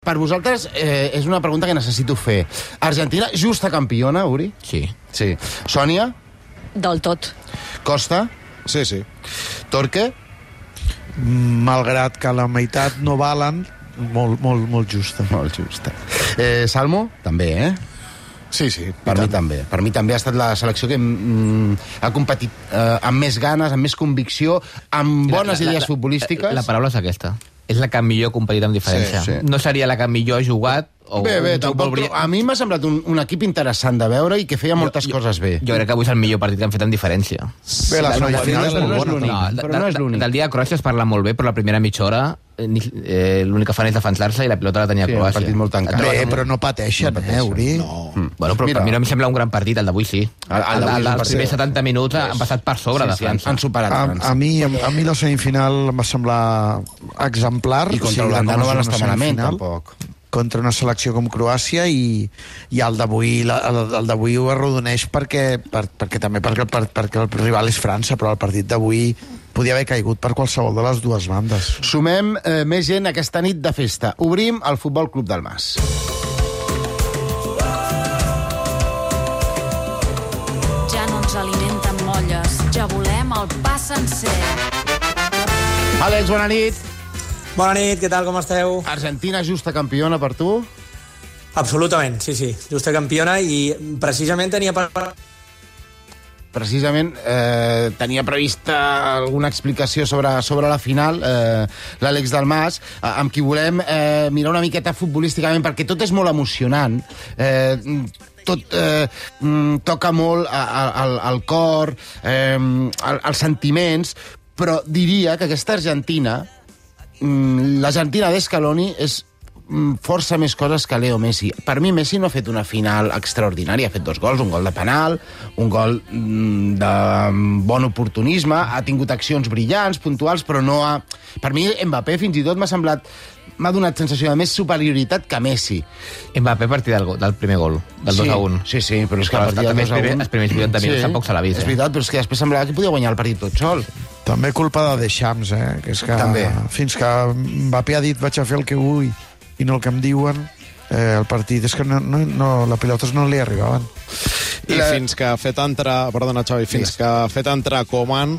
Per vosaltres eh, és una pregunta que necessito fer. Argentina, justa campiona, Uri? Sí. Sí. Sònia? Del tot. Costa? Sí, sí. Torque? malgrat que la meitat no valen, molt, molt, molt justa. Molt justa. Eh, Salmo? També, eh? Sí, sí. Per mi també. Per mi també ha estat la selecció que mm, ha competit eh, amb més ganes, amb més convicció, amb bones La- la- idees la- futbolístiques. La paraula és aquesta. És la que millor ha competit amb diferència. Sí, sí. No seria la que millor ha jugat o Bé, bé, tampoc, brillant. a mi m'ha semblat un, un equip interessant de veure i que feia moltes jo- coses bé. Jo crec que avui és el millor partit que han fet amb diferència. Bé, la final és però molt no és bona. l'únic. també. de- però no és de- l'únic. Del dia de Croàcia es parla molt bé, però la primera mitja hora eh, ni- eh, l'únic que fan és defensar-se i la pilota la tenia Sí, Croàcia. partit molt tancat. Bé, però no pateixen, No pateixen, eh, Uri? No. Mm. Bueno, però Mira. per mi no em sembla un gran partit, el d'avui sí. El- el El, d'avui el, els primers 70 minuts han passat per sobre de Sí, sí, han, França. han superat A, França. a, mi, a, a mi la semifinal em va semblar exemplar. I contra o sigui, Holanda de com no van estar malament, tampoc. Contra una selecció com Croàcia i, i el d'avui el, el d'avui ho arrodoneix perquè, per, perquè també perquè el, per, perquè el rival és França, però el partit d'avui podia haver caigut per qualsevol de les dues bandes. Sumem eh, més gent aquesta nit de festa. Obrim el Futbol Club del Mas. Ja no ens alimenten molles, ja volem el pa sencer. Àlex, bona nit. Bona nit, què tal, com esteu? Argentina justa campiona per tu? Absolutament, sí, sí, justa campiona i precisament tenia per... precisament eh, tenia prevista alguna explicació sobre, sobre la final, eh, l'Àlex Dalmas, eh, amb qui volem eh, mirar una miqueta futbolísticament, perquè tot és molt emocionant. Eh, tot eh, mm, toca molt al, al cor, eh, al, als sentiments, però diria que aquesta Argentina, l'Argentina d'Escaloni és mm, força més coses que Leo Messi. Per mi, Messi no ha fet una final extraordinària. Ha fet dos gols, un gol de penal, un gol mm, de bon oportunisme, ha tingut accions brillants, puntuals, però no ha... Per mi, Mbappé fins i tot m'ha semblat m'ha donat sensació de més superioritat que Messi. Mbappé a partir del, go- del primer gol, del 2 sí, a 1. Sí, sí, però és que Però a partir del 2 a 1... els primers- els primers 80 minuts tampoc se l'ha vist, És eh? veritat, però és que després semblava que podia guanyar el partit tot sol. També culpa de Deschamps, eh? Que és que També. fins que Mbappé ha dit vaig a fer el que vull i no el que em diuen, eh, el partit és que no, no, no, la pilotes no li arribaven. I La- fins que ha fet entrar... Perdona, Xavi, fins que ha fet entrar Coman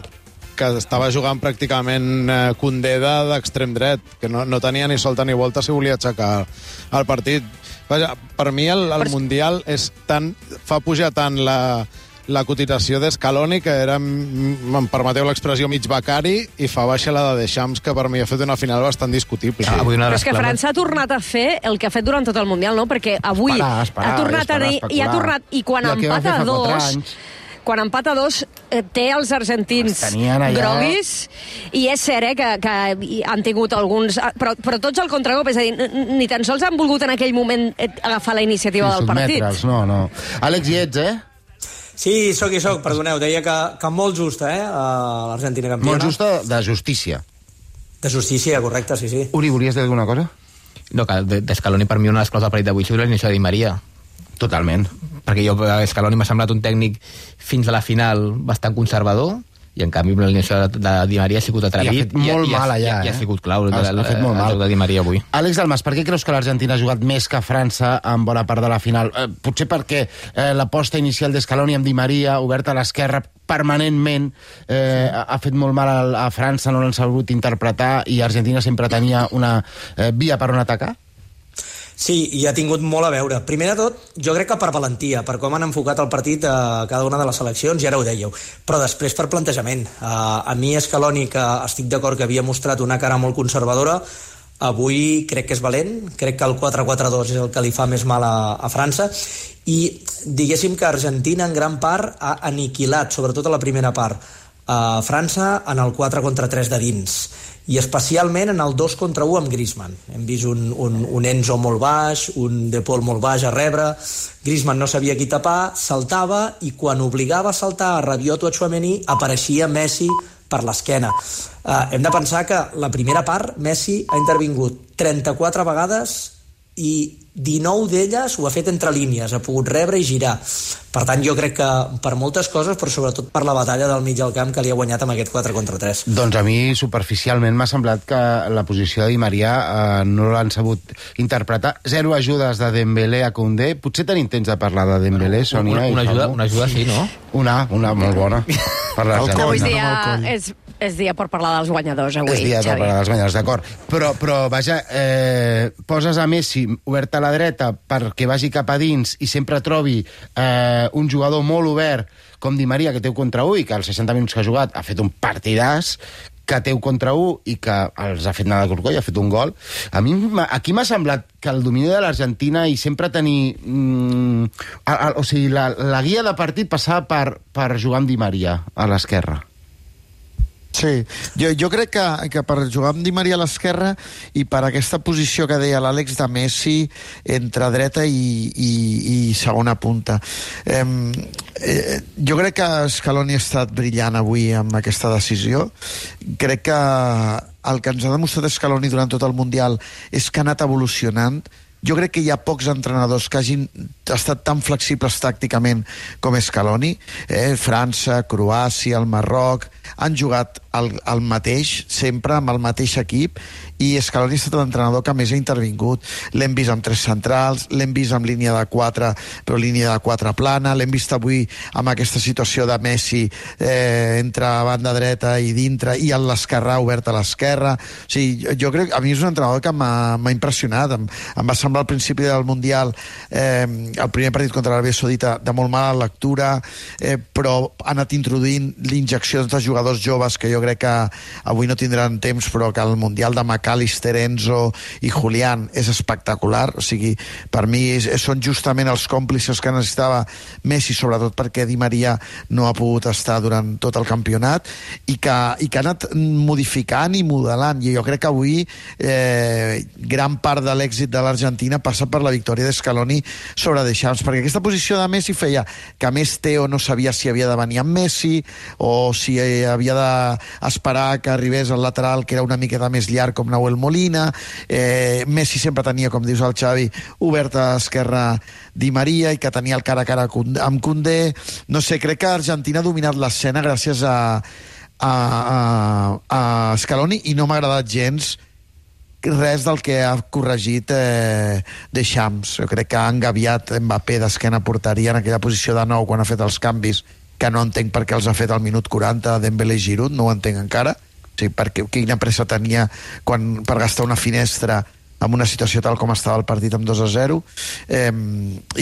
que estava jugant pràcticament eh, Condé de- d'extrem dret, que no, no tenia ni solta ni volta si volia aixecar el partit. Vaja, per mi el, el Mundial és tan, fa pujar tant la, la cotització d'Escaloni, que era, em permeteu l'expressió, mig becari, i fa baixa la de Deschamps, que per mi ha fet una final bastant discutible. Ah, avui una Però és que França ha tornat a fer el que ha fet durant tot el Mundial, no? Perquè avui Esperar, esperar, ha tornat esperar, a dir, i ha tornat, i quan I empata dos, anys. quan empata a dos, eh, té els argentins Els allà. groguis, i és cert eh, que, que han tingut alguns... ah, Però, però tots al contragop, és a dir, ni tan sols han volgut en aquell moment eh, agafar la iniciativa del partit. No, no. Àlex, hi ets, eh? Sí, sóc i sóc, perdoneu, deia que, que molt justa, eh, a l'Argentina campiona. Molt justa de justícia. De justícia, correcte, sí, sí. Uri, volies dir alguna cosa? No, que de- d'Escaloni per mi una de les coses del partit d'avui és l'inici de Di Maria. Totalment. Perquè jo, eh, Scaloni m'ha semblat un tècnic fins a la final bastant conservador, i en canvi l'inici de, de Di Maria ha sigut atrevit. I ha fet molt i, mal allà, i, ha- I eh? ha sigut clau el, Ha- el, ha fet molt mal. de Di Maria avui. Àlex Dalmas, per què creus que l'Argentina ha jugat més que França en bona part de la final? Eh, potser perquè eh, l'aposta inicial d'Escaloni amb Di Maria, oberta a l'esquerra permanentment, eh, ha ha fet molt mal a, a França, no l'han sabut interpretar, i Argentina sempre tenia una eh, via per on atacar? Sí, i ha tingut molt a veure. Primer de tot, jo crec que per valentia, per com han enfocat el partit a cada una de les seleccions, ja ara ho dèieu. Però després per plantejament. Uh, a mi Escaloni, que estic d'acord que havia mostrat una cara molt conservadora, avui crec que és valent, crec que el 4-4-2 és el que li fa més mal a, a França, i diguéssim que Argentina en gran part ha aniquilat, sobretot a la primera part, a França en el 4 contra 3 de dins i especialment en el 2 contra 1 amb Griezmann. Hem vist un, un, un Enzo molt baix, un De Paul molt baix a rebre, Griezmann no sabia qui tapar, saltava i quan obligava a saltar a Rabiot o a Chouameni apareixia Messi per l'esquena. Uh, hem de pensar que la primera part Messi ha intervingut 34 vegades i 19 d'elles ho ha fet entre línies, ha pogut rebre i girar. Per tant, jo crec que per moltes coses, però sobretot per la batalla del mig del camp que li ha guanyat amb aquest 4 contra 3. Doncs a mi, superficialment, m'ha semblat que la posició de Di Maria eh, no l'han sabut interpretar. Zero ajudes de Dembélé a Koundé. Potser tenim temps de parlar de Dembélé, Sònia. Una, una, ajuda, una ajuda sí, no? Una, una molt bona. Per coll. Avui dia, és, és dia per parlar dels guanyadors, avui, és dia de Xavi. parlar dels guanyadors, d'acord. Però, però, vaja, eh, poses a Messi obert a la dreta perquè vagi cap a dins i sempre trobi eh, un jugador molt obert com Di Maria, que té un contra 1 i que als 60 minuts que ha jugat ha fet un partidàs que té un contra 1 i que els ha fet nada de corcoll, ha fet un gol. A mi aquí m'ha semblat que el domini de l'Argentina i sempre tenir... Mm, a, a, o sigui, la, la guia de partit passava per, per jugar amb Di Maria a l'esquerra. Sí, jo, jo crec que, que per jugar amb Di Maria a l'esquerra i per aquesta posició que deia l'Àlex de Messi entre dreta i, i, i segona punta. Eh, eh, jo crec que Scaloni ha estat brillant avui amb aquesta decisió. Crec que el que ens ha demostrat Scaloni durant tot el Mundial és que ha anat evolucionant jo crec que hi ha pocs entrenadors que hagin estat tan flexibles tàcticament com Scaloni. Eh? França, Croàcia, el Marroc, han jugat el, el mateix, sempre amb el mateix equip, i Scaloni ha estat l'entrenador que més ha intervingut. L'hem vist amb tres centrals, l'hem vist amb línia de quatre, però línia de quatre plana, l'hem vist avui amb aquesta situació de Messi eh, entre banda dreta i dintre, i a l'esquerra obert a l'esquerra. O sigui, jo, crec, a mi és un entrenador que m'ha impressionat. Em, em va semblar al principi del Mundial eh, el primer partit contra l'Aràbia Saudita de molt mala lectura, eh, però ha anat introduint l'injecció de jugadors joves que jo crec que avui no tindran temps, però que el Mundial de McAllister, Enzo i Julián és espectacular. O sigui, per mi és, són justament els còmplices que necessitava Messi, sobretot perquè Di Maria no ha pogut estar durant tot el campionat i que, i que ha anat modificant i modelant. I jo crec que avui eh, gran part de l'èxit de l'Argentina passa per la victòria d'Escaloni sobre Deschamps, perquè aquesta posició de Messi feia que a més Teo no sabia si havia de venir amb Messi o si havia d'esperar que arribés al lateral que era una miqueta més llarg com Nahuel Molina. Eh, Messi sempre tenia, com dius el Xavi obert a esquerra Di Maria i que tenia el cara a cara amb Condé no sé, crec que Argentina ha dominat l'escena gràcies a a, a, a Scaloni i no m'ha agradat gens res del que ha corregit eh, Deschamps. Jo crec que ha engaviat Mbappé d'esquena a porteria en aquella posició de nou quan ha fet els canvis que no entenc per què els ha fet al minut 40 Dembélé i Giroud, no ho entenc encara. O sigui, perquè, quina pressa tenia quan, per gastar una finestra amb una situació tal com estava el partit amb 2 a 0 eh,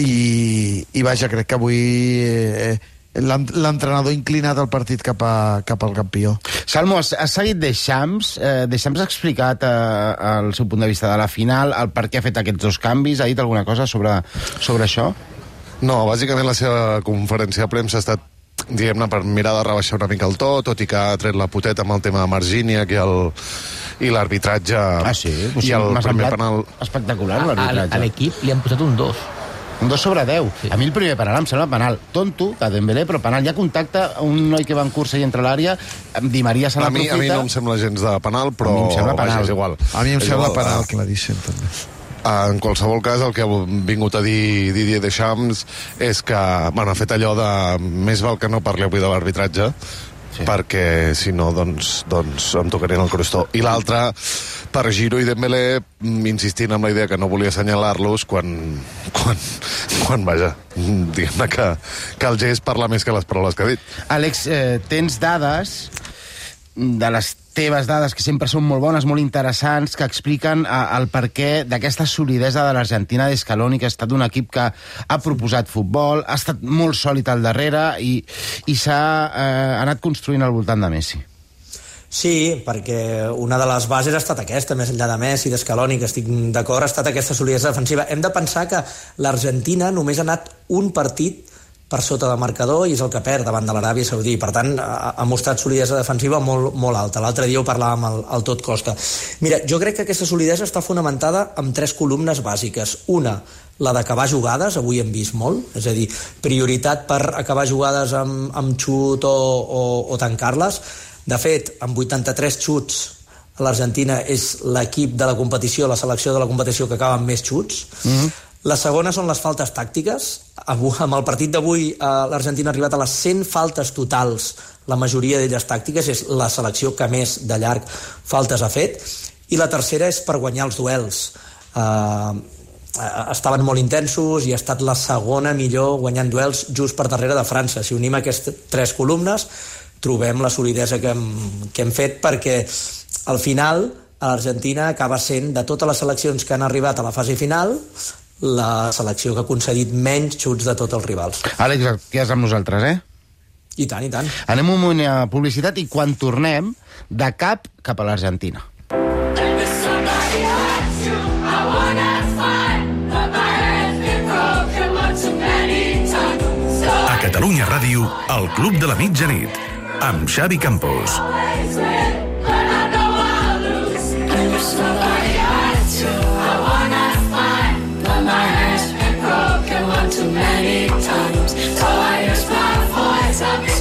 i, i vaja, crec que avui eh, l'en- l'entrenador inclinat el partit cap, a, cap al campió. Salmo, has, has seguit Deschamps? Eh, Deschamps ha explicat eh, el seu punt de vista de la final, el per què ha fet aquests dos canvis, ha dit alguna cosa sobre, sobre això? No, bàsicament la seva conferència de premsa ha estat diguem-ne, per mirar de rebaixar una mica el to, tot i que ha tret la poteta amb el tema de Margíniac i el i l'arbitratge Ah, sí? Pues i el m'ha primer semblat penal espectacular, A, a, a l'arbitratge. l'equip li han posat un 2. Un 2 sobre 10. A mi el primer penal em sembla penal tonto, de Dembélé, però penal. Hi ha contacte, un noi que va en cursa i entra a l'àrea, Di Maria se a mi, n'aprofita... a mi no em sembla gens de penal, però A mi em sembla penal. vaja, és igual. A mi em És sembla igual. penal claríssim, també. En qualsevol cas, el que ha vingut a dir Didier Deschamps és que bueno, ha fet allò de més val que no parli avui de l'arbitratge, sí. perquè si no, doncs, doncs em tocarien el crostó. I l'altre, per Giro i Dembélé, mm, insistint en la idea que no volia assenyalar-los quan, quan, quan vaja, diguem-ne que, que el gest parla més que les paraules que ha dit. Àlex, eh, tens dades de les teves dades, que sempre són molt bones, molt interessants, que expliquen eh, el perquè d'aquesta solidesa de l'Argentina d'Escaloni, que ha estat un equip que ha proposat futbol, ha estat molt sòlid al darrere i, i s'ha eh, anat construint al voltant de Messi. Sí, perquè una de les bases ha estat aquesta, més enllà de Messi, d'Escaloni, que estic d'acord, ha estat aquesta solidesa defensiva. Hem de pensar que l'Argentina només ha anat un partit per sota de marcador i és el que perd davant de l'Aràbia Saudí. Per tant, ha mostrat solidesa defensiva molt, molt alta. L'altre dia ho parlàvem al, al tot costa. Mira, jo crec que aquesta solidesa està fonamentada en tres columnes bàsiques. Una, la d'acabar jugades, avui hem vist molt, és a dir, prioritat per acabar jugades amb, amb xut o, o, o tancar-les. De fet, amb 83 xuts l'Argentina és l'equip de la competició, la selecció de la competició que acaba amb més xuts. Mm -hmm. La segona són les faltes tàctiques. Avui, amb el partit d'avui, eh, l'Argentina ha arribat a les 100 faltes totals, la majoria d'elles tàctiques, és la selecció que més de llarg faltes ha fet. I la tercera és per guanyar els duels. Eh, eh, estaven molt intensos i ha estat la segona millor guanyant duels just per darrere de França. Si unim aquestes tres columnes, trobem la solidesa que hem, que hem fet perquè al final l'Argentina acaba sent, de totes les seleccions que han arribat a la fase final, la selecció que ha concedit menys xuts de tots els rivals. Àlex, què és amb nosaltres, eh? I tant, i tant. Anem un moment a publicitat i quan tornem, de cap cap a l'Argentina. A Catalunya Ràdio, el Club de la Mitjanit, amb Xavi Campos. Always win, but I know I'll lose. So many times. So I use my voice up.